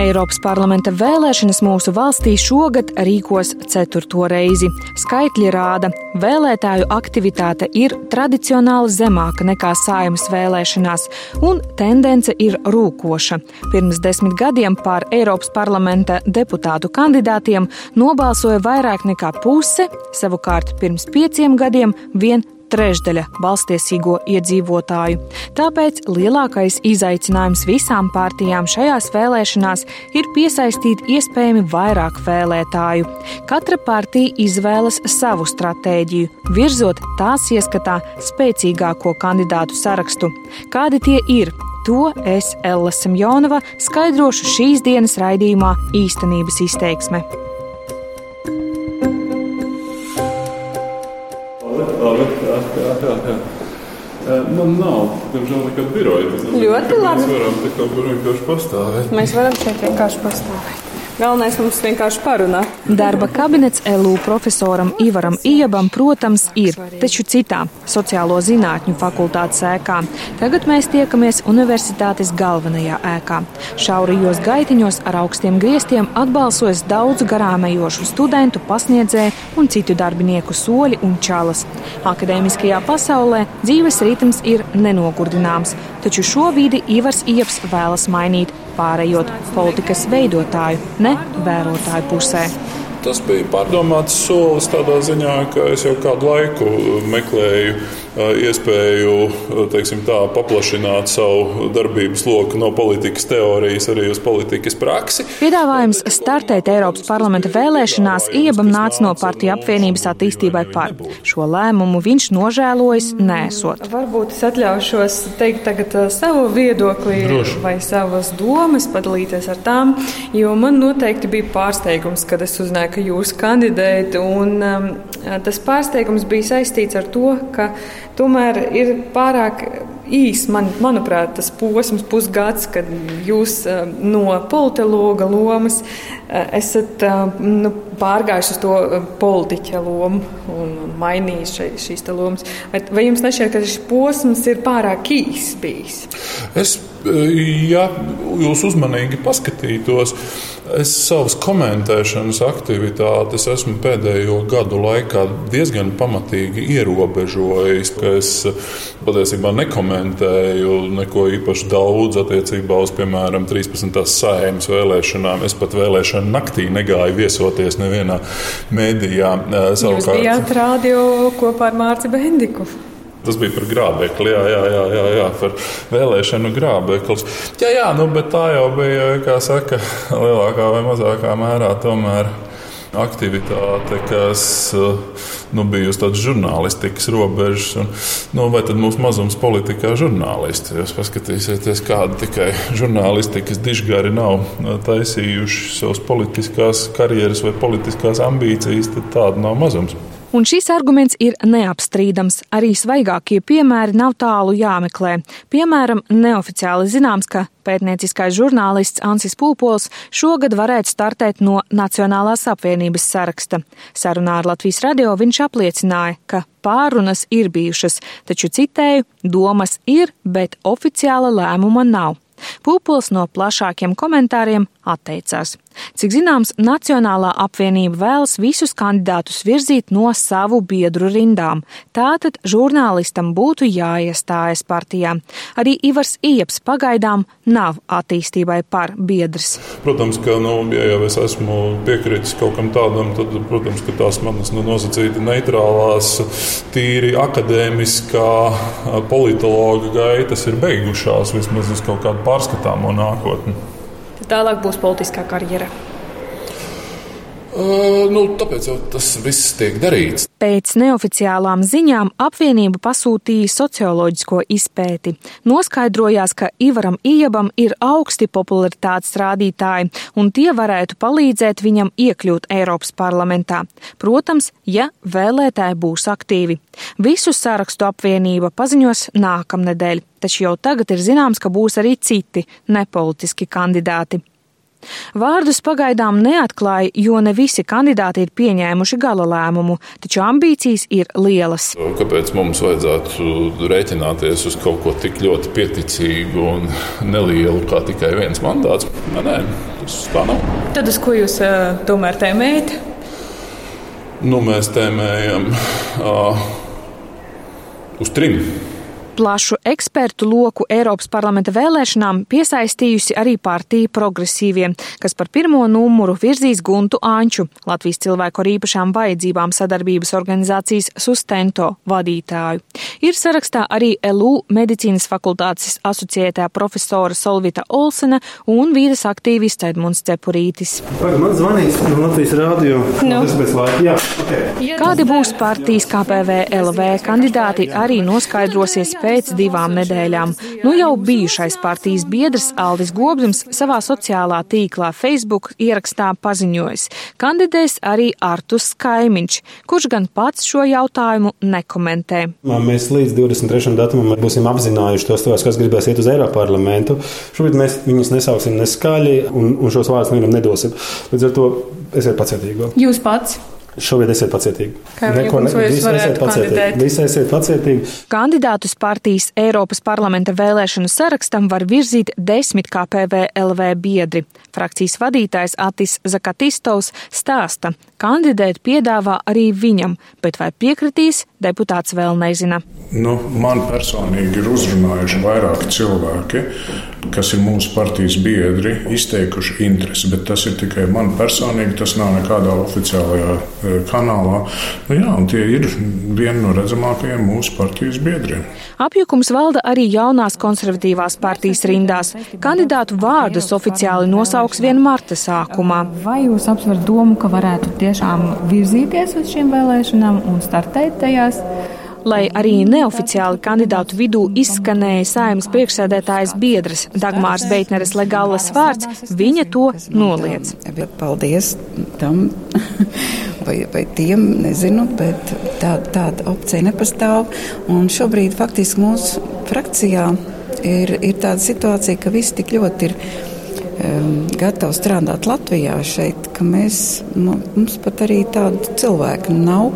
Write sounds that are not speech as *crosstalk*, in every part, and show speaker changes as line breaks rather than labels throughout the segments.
Eiropas parlamenta vēlēšanas mūsu valstī šogad rīkos ceturto reizi. Skaitļi rāda, vēlētāju aktivitāte ir tradicionāli zemāka nekā saimas vēlēšanās, un tendence ir rūkoša. Pirms desmit gadiem par Eiropas parlamenta deputātu kandidātiem nobalsoja vairāk nekā puse, savukārt pirms pieciem gadiem vien trešdaļa balstiesīgo iedzīvotāju. Tāpēc lielākais izaicinājums visām partijām šajās vēlēšanās ir piesaistīt iespējami vairāk vēlētāju. Katra partija izvēlas savu stratēģiju, virzot tās ieskatā spēcīgāko kandidātu sarakstu. Kādi tie ir? To es, Ella Simjonova, skaidrošu šīs dienas raidījumā īstenības izteiksme.
Man nav, diemžēl, nekāda biroja. Tas
Ļoti labi.
Mēs varam tikai vienkārši pastāvēt.
Mēs varam šeit vienkārši pastāvēt. Galvenais mums vienkārši parunā.
Darba kabinets LU profesoram Ivaram Iebam, protams, ir, taču citā sociālo zinātņu fakultātes ēkā. Tagad mēs tiekamies universitātes galvenajā ēkā. Šaurajos gaitiņos ar augstiem griestiem atbalsojas daudz garāmejošu studentu, pasniedzēju un citu darbinieku soļi un čalas. Akadēmiskajā pasaulē dzīves ritms ir nenogurdināms, taču šo vidi Ivars Iebs vēlas mainīt pārējot politikas veidotāju, ne vērotāju pusē.
Tas bija pārdomāts solis tādā ziņā, ka es jau kādu laiku meklēju iespēju teiksim, tā, paplašināt savu darbības loku no politikas teorijas arī uz politikas praksi.
Piedāvājums startēt Eiropas parlamenta vēlēšanās iebam nāca no partiju apvienības attīstībai par. Šo lēmumu viņš nožēlojas nesot.
Varbūt es atļaušos teikt tagad savu viedokli
Droši.
vai savas domas, padalīties ar tām, jo man noteikti bija pārsteigums, kad es uzzināju, ka jūs kandidējat, un um, tas pārsteigums bija saistīts ar to, ka tomēr ir pārāk īs, man, manuprāt, tas posms, pusgads, kad jūs uh, no politologa lomas uh, esat uh, nu, pārgājuši uz to politiķa lomu un mainījis šai, šīs lomas. Vai, vai jums nešķiet, ka šis posms ir pārāk īs bijis?
Es, ja jūs uzmanīgi paskatītos, es savas komentēšanas aktivitātes esmu pēdējo gadu laikā diezgan pamatīgi ierobežojis. Es patiesībā nekomentēju neko īpaši daudz attiecībā uz, piemēram, 13. sēmas vēlēšanām. Es pat vēlēšanu naktī negāju viesoties nevienā mēdījā.
Jūs bijāt radio kopā ar Mārci Bendiku.
Tas bija par grābekli, jā, jā, jā, jā, jā par vēlēšanu grābeklis. Jā, jā, nu, bet tā jau bija, kā saka, *laughs* lielākā vai mazākā mērā tomēr aktivitāte, kas nu, bija uz tādas žurnālistikas robežas. Un, nu, vai tad mūsu mazums politikā ir žurnālisti? Jūs paskatīsieties, kādi tikai žurnālistikas dižgari nav taisījuši savas politiskās karjeras vai politiskās ambīcijas, tad tāda nav mazums.
Un šis arguments ir neapstrīdams. Arī svaigākie piemēri nav tālu jāmeklē. Piemēram, neoficiāli zināms, ka pētnieciskais žurnālists Ansis Pūpols šogad varētu startēt no Nacionālās apvienības saraksta. Sarunā ar Latvijas radio viņš apliecināja, ka pārunas ir bijušas, taču citēju, domas ir, bet oficiāla lēmuma nav. Pūpols no plašākiem komentāriem atteicās. Cik zināms, Nacionālā apvienība vēlas visus kandidātus virzīt no savu biedru rindām. Tātad žurnālistam būtu jāiestājas partijā. Arī Ivars Ieps pagaidām nav attīstībai par biedrs.
Protams, ka, nu, ja jau es esmu piekritis kaut kam tādam, tad, protams, ka tās manas nu, nosacīti neitrālās, tīri akadēmiskā politologa gaitas ir beigušās vismaz uz kaut kādu pārskatāmo nākotni.
Tālāk būs politiskā karjera.
Uh, nu, tāpēc jau tas viss tiek darīts.
Pēc neoficiālām ziņām apvienība pasūtīja socioloģisko izpēti. Noskaidrojās, ka Ivaram Iebam ir augsti popularitātes rādītāji, un tie varētu palīdzēt viņam iekļūt Eiropas parlamentā. Protams, ja vēlētāji būs aktīvi. Visu sarakstu apvienība paziņos nākamnedēļ, taču jau tagad ir zināms, ka būs arī citi nepolitiski kandidāti. Vārdus pagaidām neatklāja, jo ne visi kandidāti ir pieņēmuši gala lēmumu, taču ambīcijas ir lielas.
Kāpēc mums vajadzētu rēķināties uz kaut ko tik ļoti pieticīgu un *laughs* nelielu kā tikai viens mandāts? Nē, nē tas tā nav.
Tad uz ko jūs tomēr tēmējat?
Nu, mēs tēmējam uh, uz trim.
Plašu ekspertu loku Eiropas parlamenta vēlēšanām piesaistījusi arī partija progresīvie, kas par pirmo numuru virzīs Guntu Anču, Latvijas cilvēku ar īpašām vajadzībām sadarbības organizācijas Sustento vadītāju. Ir sarakstā arī LU medicīnas fakultātes asociētā profesora Solvita Olsena un vīdes aktīvists Edmunds Cepurītis.
Man zvanīs no Latvijas rādio.
Nu.
Jā, okay.
Kādi būs partijas KPV LV kandidāti arī noskaidrosies pēc divām nedēļām. Nu jau bijušais partijas biedrs Aldis Gobzims savā sociālā tīklā Facebook ierakstā paziņojis, kandidēs arī Artus Kaimiņš, kurš gan pats šo jautājumu nekomentē.
Mēs līdz 23. datumam būsim apzinājuši tos cilvēkus, kas gribēs iet uz Eiropas parlamentu. Šobrīd mēs viņus nesauksim neskaļi un, un šos vārdus nevienam nedosim. Līdz ar to esiet pacietīgi.
Jūs pats?
Šobrīd esiet pacietīgi.
Neko ne, visi esiet pacietīgi.
Visi esiet pacietīgi.
Kandidātus partijas Eiropas parlamenta vēlēšanu sarakstam var virzīt desmit KPV LV biedri. Frakcijas vadītājs Atis Zakatistovs stāsta, kandidēt piedāvā arī viņam, bet vai piekritīs, deputāts vēl nezina.
Nu, man personīgi ir uzrunājuši vairāki cilvēki, kas ir mūsu partijas biedri, izteikuši interesi, bet tas ir tikai man personīgi, tas nav nekādā oficiālajā e, kanālā. Nu, jā, tie ir vieni no redzamākajiem mūsu partijas biedriem.
Apjukums valda arī jaunās konservatīvās partijas rindās. Kandidātu vārdus oficiāli nosauks vien marta sākumā.
Vai jūs apsverat domu, ka varētu tiešām virzīties uz šīm vēlēšanām un startēt tajās?
lai arī neoficiāli kandidātu vidū izskanēja saimnes priekšsēdētājas biedras Dagmārs Beitneres legālas vārds, viņa to noliedz.
Paldies tam. *laughs* Vai, vai tiem, nezinu, bet tā, tāda opcija nepastāv. Un šobrīd faktiski mūsu frakcijā ir, ir tāda situācija, ka visi tik ļoti ir um, gatavi strādāt Latvijā šeit, ka mēs, mums pat arī tādu cilvēku nav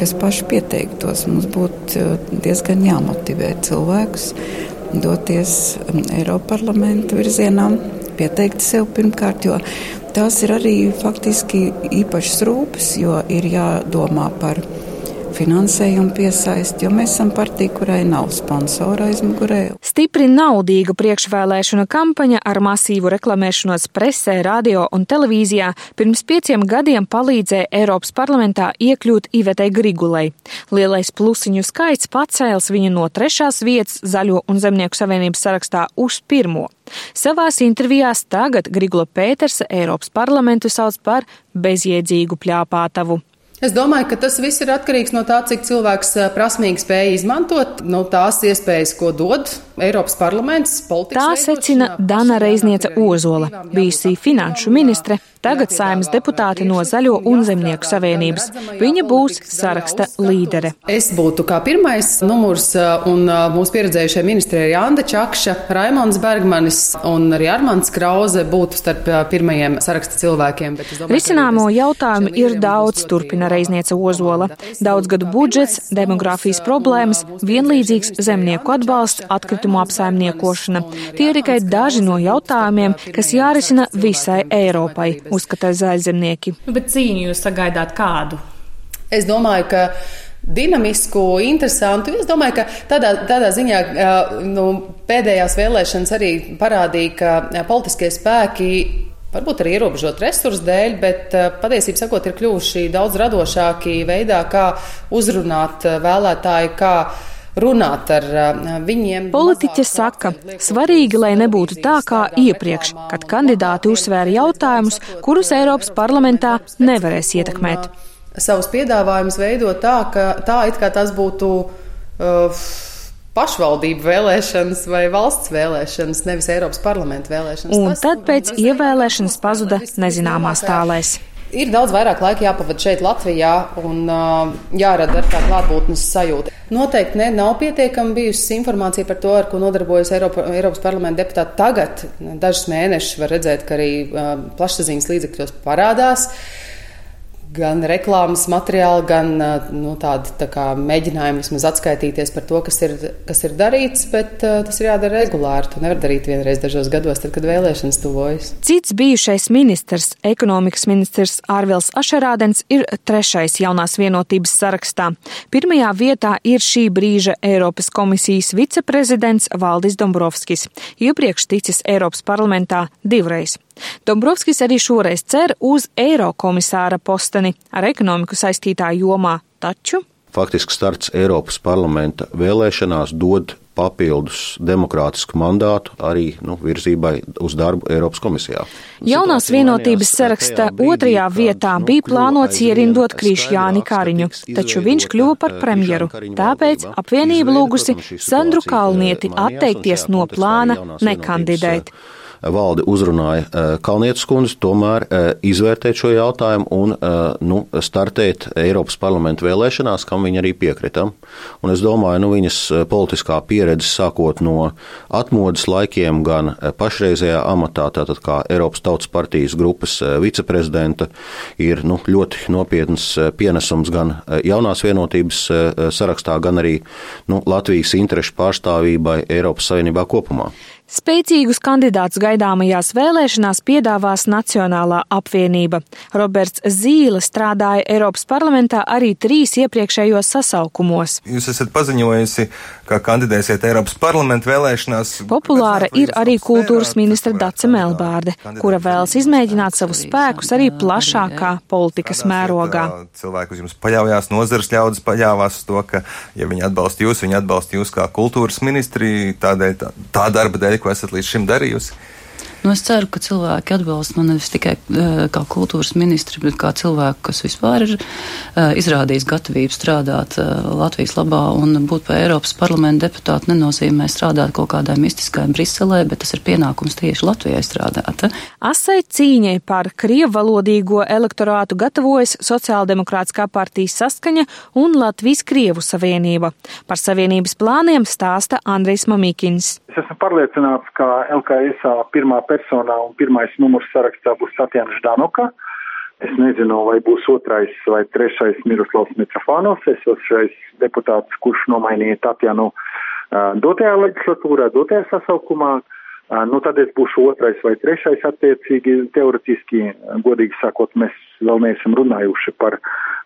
kas paši pieteiktos. Mums būtu uh, diezgan jāmotivē cilvēkus doties um, Eiropas parlamenta virzienā, pieteikt sev pirmkārt, jo tās ir arī faktiski īpašas rūpes, jo ir jādomā par finansējumu piesaist, jo mēs esam partija, kurai nav sponsora aizmugurē.
Stipri naudīga priekšvēlēšana kampaņa ar masīvu reklamēšanos presē, radio un televīzijā pirms pieciem gadiem palīdzēja Eiropas parlamentā iekļūt Ivetei Grigulai. Lielais plusiņu skaits pacēls viņa no trešās vietas Zaļo un Zemnieku savienības sarakstā uz pirmo. Savās intervijās tagad Grigula Pētersa Eiropas parlamentu sauc par bezjēdzīgu pļāpātavu.
Es domāju, ka tas viss ir atkarīgs no tā, cik cilvēks prasmīgi spēj izmantot no tās iespējas, ko dod Eiropas parlaments.
Tā secina Dana Reizniece Ozola, bijusī finanšu ministre Tagad saimnes deputāte no Zaļo un Zemnieku savienības. Viņa būs saraksta līdere.
Es būtu kā pirmais numurs, uh, un uh, mūsu pieredzējušie ministri ir Jānda Čakša, Raimons Bergmanis un arī Armants Krauze būtu starp pirmajiem saraksta cilvēkiem.
Risināmo jautājumu ir daudz, turpina Reizniece Ozola. Daudzgadu budžets, demografijas problēmas, vienlīdzīgs zemnieku atbalsts, atkritumu apsaimniekošana. Tie ir tikai daži no jautājumiem, kas jārisina visai Eiropai uzskata zaļzemnieki.
Nu, bet cīņu jūs sagaidāt kādu?
Es domāju, ka dinamisku, interesantu. Es domāju, ka tādā, tādā ziņā nu, pēdējās vēlēšanas arī parādīja, ka politiskie spēki. Varbūt arī ierobežot resursu dēļ, bet patiesībā sakot, ir kļuvuši daudz radošāki veidā, kā uzrunāt vēlētāju, kā runāt ar viņiem.
Politiķe saka, svarīgi, lai nebūtu tā kā iepriekš, kad kandidāti uzsvēra jautājumus, kurus Eiropas parlamentā nevarēs ietekmēt.
Savus piedāvājumus veidot tā, ka tā it kā tas būtu. Uh, pašvaldību vēlēšanas vai valsts vēlēšanas, nevis Eiropas parlamenta vēlēšanas.
Un tas, tad pēc ievēlēšanas pazuda nezināmās tālēs.
Ir daudz vairāk laika jāpavada šeit, Latvijā, un uh, jārada ar tādu klātbūtnes sajūtu. Noteikti ne, nav pietiekami bijusi informācija par to, ar ko nodarbojas Eiropa, Eiropas parlamenta deputāti. Tagad, dažus mēnešus, var redzēt, ka arī uh, plašsaziņas līdzekļos parādās. Uh, gan reklāmas materiāli, gan nu, tādi tā kā, mēģinājumi vismaz atskaitīties par to, kas ir, kas ir darīts, bet uh, tas ir jādara regulāri. To nevar darīt vienreiz dažos gados, tad, kad vēlēšanas tuvojas.
Cits bijušais ministrs, ekonomikas ministrs Ārvils Ašerādens, ir trešais jaunās vienotības sarakstā. Pirmajā vietā ir šī brīža Eiropas komisijas viceprezidents Valdis Dombrovskis, iepriekš ticis Eiropas parlamentā divreiz. Dombrovskis arī šoreiz cer uz Eirokomisāra posteni ar ekonomiku saistītā jomā, taču
Faktiski starts Eiropas parlamenta vēlēšanās dod papildus demokrātisku mandātu arī nu, virzībai uz darbu Eiropas komisijā.
Jaunās vienotības saraksta otrajā vietā nu, bija plānots ierindot Krišjāni Kariņu, taču viņš kļuva par premjeru. Tāpēc apvienība lūgusi Sandru Kalnieti atteikties no plāna nekandidēt
valde uzrunāja eh, Kalnietes kundzi, tomēr eh, izvērtēt šo jautājumu un eh, nu, startēt Eiropas parlamenta vēlēšanās, kam viņa arī piekrita. Un es domāju, nu, viņas politiskā pieredze sākot no atmodas laikiem, gan pašreizējā amatā, tātad kā Eiropas Tautas partijas grupas viceprezidenta, ir nu, ļoti nopietns pienesums gan jaunās vienotības sarakstā, gan arī nu, Latvijas interešu pārstāvībai Eiropas Savienībā kopumā.
Spēcīgus kandidātus gaidāmajās vēlēšanās piedāvās Nacionālā apvienība. Roberts Zīle strādāja Eiropas parlamentā arī trīs iepriekšējos sasaukumos.
Jūs esat paziņojusi, ka kandidēsiet Eiropas parlamenta vēlēšanās.
Populāra ir arī kultūras ministra Dace Melbārde, kura vēlas izmēģināt savus spēkus arī plašākā politikas mērogā.
Cilvēki uz jums paļaujās, nozars ļaudis paļāvās uz to, ka, ja viņi atbalsta jūs, viņi atbalsta jūs kā kultūras ministri, tādēļ tā, tā darba dēļ, ko esat līdz šim darījusi?
Nu, es ceru, ka cilvēki atbalsta mani nevis tikai uh, kā kultūras ministri, bet kā cilvēku, kas vispār ir uh, izrādījis gatavību strādāt uh, Latvijas labā un būt par Eiropas parlamenta deputātu nenozīmē strādāt kaut kādā mistiskā Briselē, bet tas ir pienākums tieši Latvijai strādāt.
Asai cīņai par krievvalodīgo elektorātu gatavojas Sociāldemokrātiskā partijas saskaņa un Latvijas Krievu savienība. Par savienības plāniem stāsta Andrijs Mamīkins.
Es esmu pārliecināts, ka LKS pirmā personā un pirmais numurs sarakstā būs Tatjana Ždanoka. Es nezinu, vai būs otrais vai trešais Miroslavs Mitrofānovs, esošais deputāts, kurš nomainīja Tatjanu uh, dotajā leģislatūrā, dotajā sasaukumā. Uh, nu, tad es būšu otrais vai trešais attiecīgi. Teoretiski, godīgi sakot, mēs vēl neesam runājuši par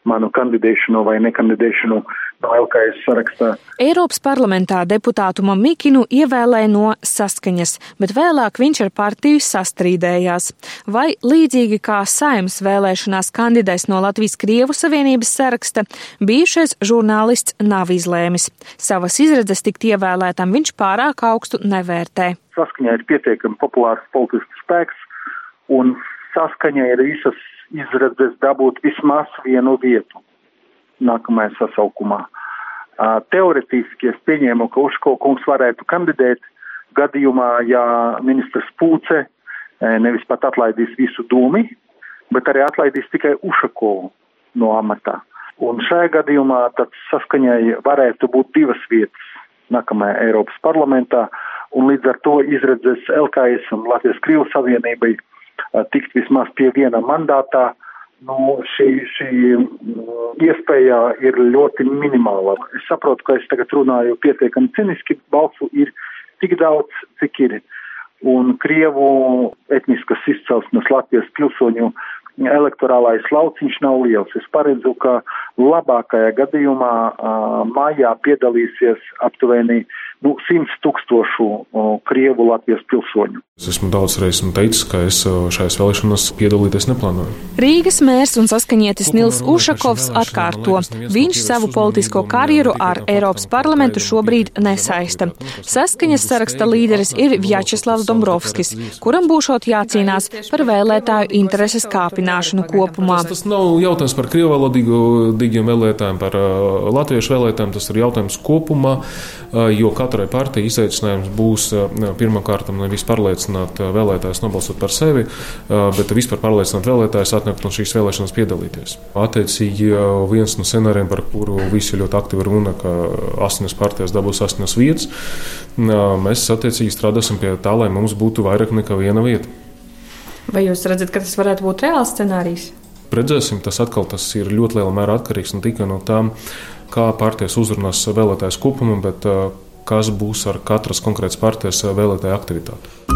manu kandidēšanu vai nekandidēšanu no LKS sarakstā.
Eiropas parlamentā deputātu Mamikinu ievēlēja no saskaņas, bet vēlāk viņš ar partiju sastrīdējās. Vai līdzīgi kā saimas vēlēšanās kandidēs no Latvijas Krievu Savienības saraksta, bijušais žurnālists nav izlēmis. Savas izredzes tikt ievēlētam viņš pārāk augstu nevērtē.
Saskaņā ir pietiekami populārs politisks spēks un saskaņā ir visas izredzes dabūt vismaz vienu vietu nākamajā sasaukumā. Teoretiski es pieņēmu, ka Uško kungs varētu kandidēt gadījumā, ja ministrs Pūce nevis pat atlaidīs visu dūmi, bet arī atlaidīs tikai Ušakovu no amatā. Un šajā gadījumā tad saskaņai varētu būt divas vietas nākamajā Eiropas parlamentā, un līdz ar to izredzes LKS un Latvijas Krīvas Savienībai tikt vismaz pie viena mandātā, nu, šī, šī iespēja ir ļoti minimāla. Es saprotu, ka es tagad runāju pietiekami ciniski, balsu ir tik daudz, cik ir. Un Krievu etniskas izcelsmes Latvijas pilsoņu elektorālais lauciņš nav liels. Es paredzu, ka labākajā gadījumā uh, mājā piedalīsies aptuveni nu, 100 tūkstošu uh, Krievu Latvijas pilsoņu.
Es esmu daudz reizes teicis, ka es šajās vēlēšanās piedalīties neplānoju.
Rīgas mērs un saskaņietis Nils Ušakovs atkārto. Viņš savu politisko karjeru ar Eiropas parlamentu šobrīd nesaista. Saskaņas saraksta līderis ir Vjačeslavs Dombrovskis, kuram būšot jācīnās par vēlētāju intereses kāpināšanu kopumā.
Tas, nav jautājums par krievalodīgiem vēlētājiem, par uh, latviešu vēlētājiem, tas ir jautājums kopumā, uh, jo katrai partijai izaicinājums būs pirmkārt nevis pārliecināts
pārliecināt vēlētājus nobalsot par sevi, bet vispār pārliecināt vēlētājus atnākt no šīs vēlēšanas piedalīties. Attiecīgi, viens no scenārijiem, par kuru visi ļoti aktīvi runa, ka astoņas partijas dabūs astoņas vietas, mēs attiecīgi strādāsim pie tā, lai mums būtu vairāk nekā viena vieta.
Vai jūs redzat, ka tas varētu būt reāls scenārijs?
Redzēsim, tas atkal tas ir ļoti lielā mērā atkarīgs ne tikai no tām, kā partijas uzrunās vēlētājs kopumu, bet kas būs ar katras konkrētas partijas vēlētāju aktivitāti.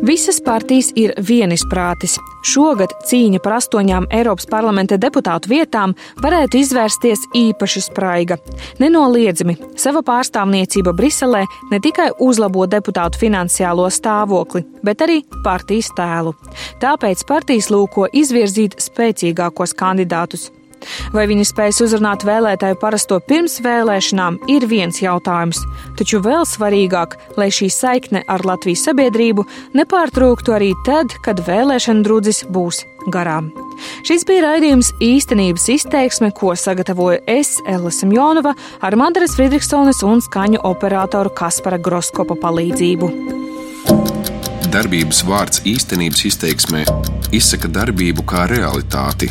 Visas partijas ir vienisprātis. Šogad cīņa par astoņām Eiropas parlamenta deputātu vietām varētu izvērsties īpaši spraiga. Nenoliedzami sava pārstāvniecība Briselē ne tikai uzlabo deputātu finansiālo stāvokli, bet arī partijas tēlu. Tāpēc partijas lūko izvirzīt spēcīgākos kandidātus. Vai viņi spēs uzrunāt vēlētāju parasto pirms vēlēšanām, ir viens jautājums. Taču vēl svarīgāk, lai šī saikne ar Latvijas sabiedrību nepārtrūktu arī tad, kad vēlēšana drudzis būs garām. Šis bija raidījums īstenības izteiksme, ko sagatavoju es, Ella Simjonova, ar Madaras Friedrichsones un skaņu operatoru Kaspara Groskopa palīdzību.
Darbības vārds īstenības izteiksmē izsaka darbību kā realitāti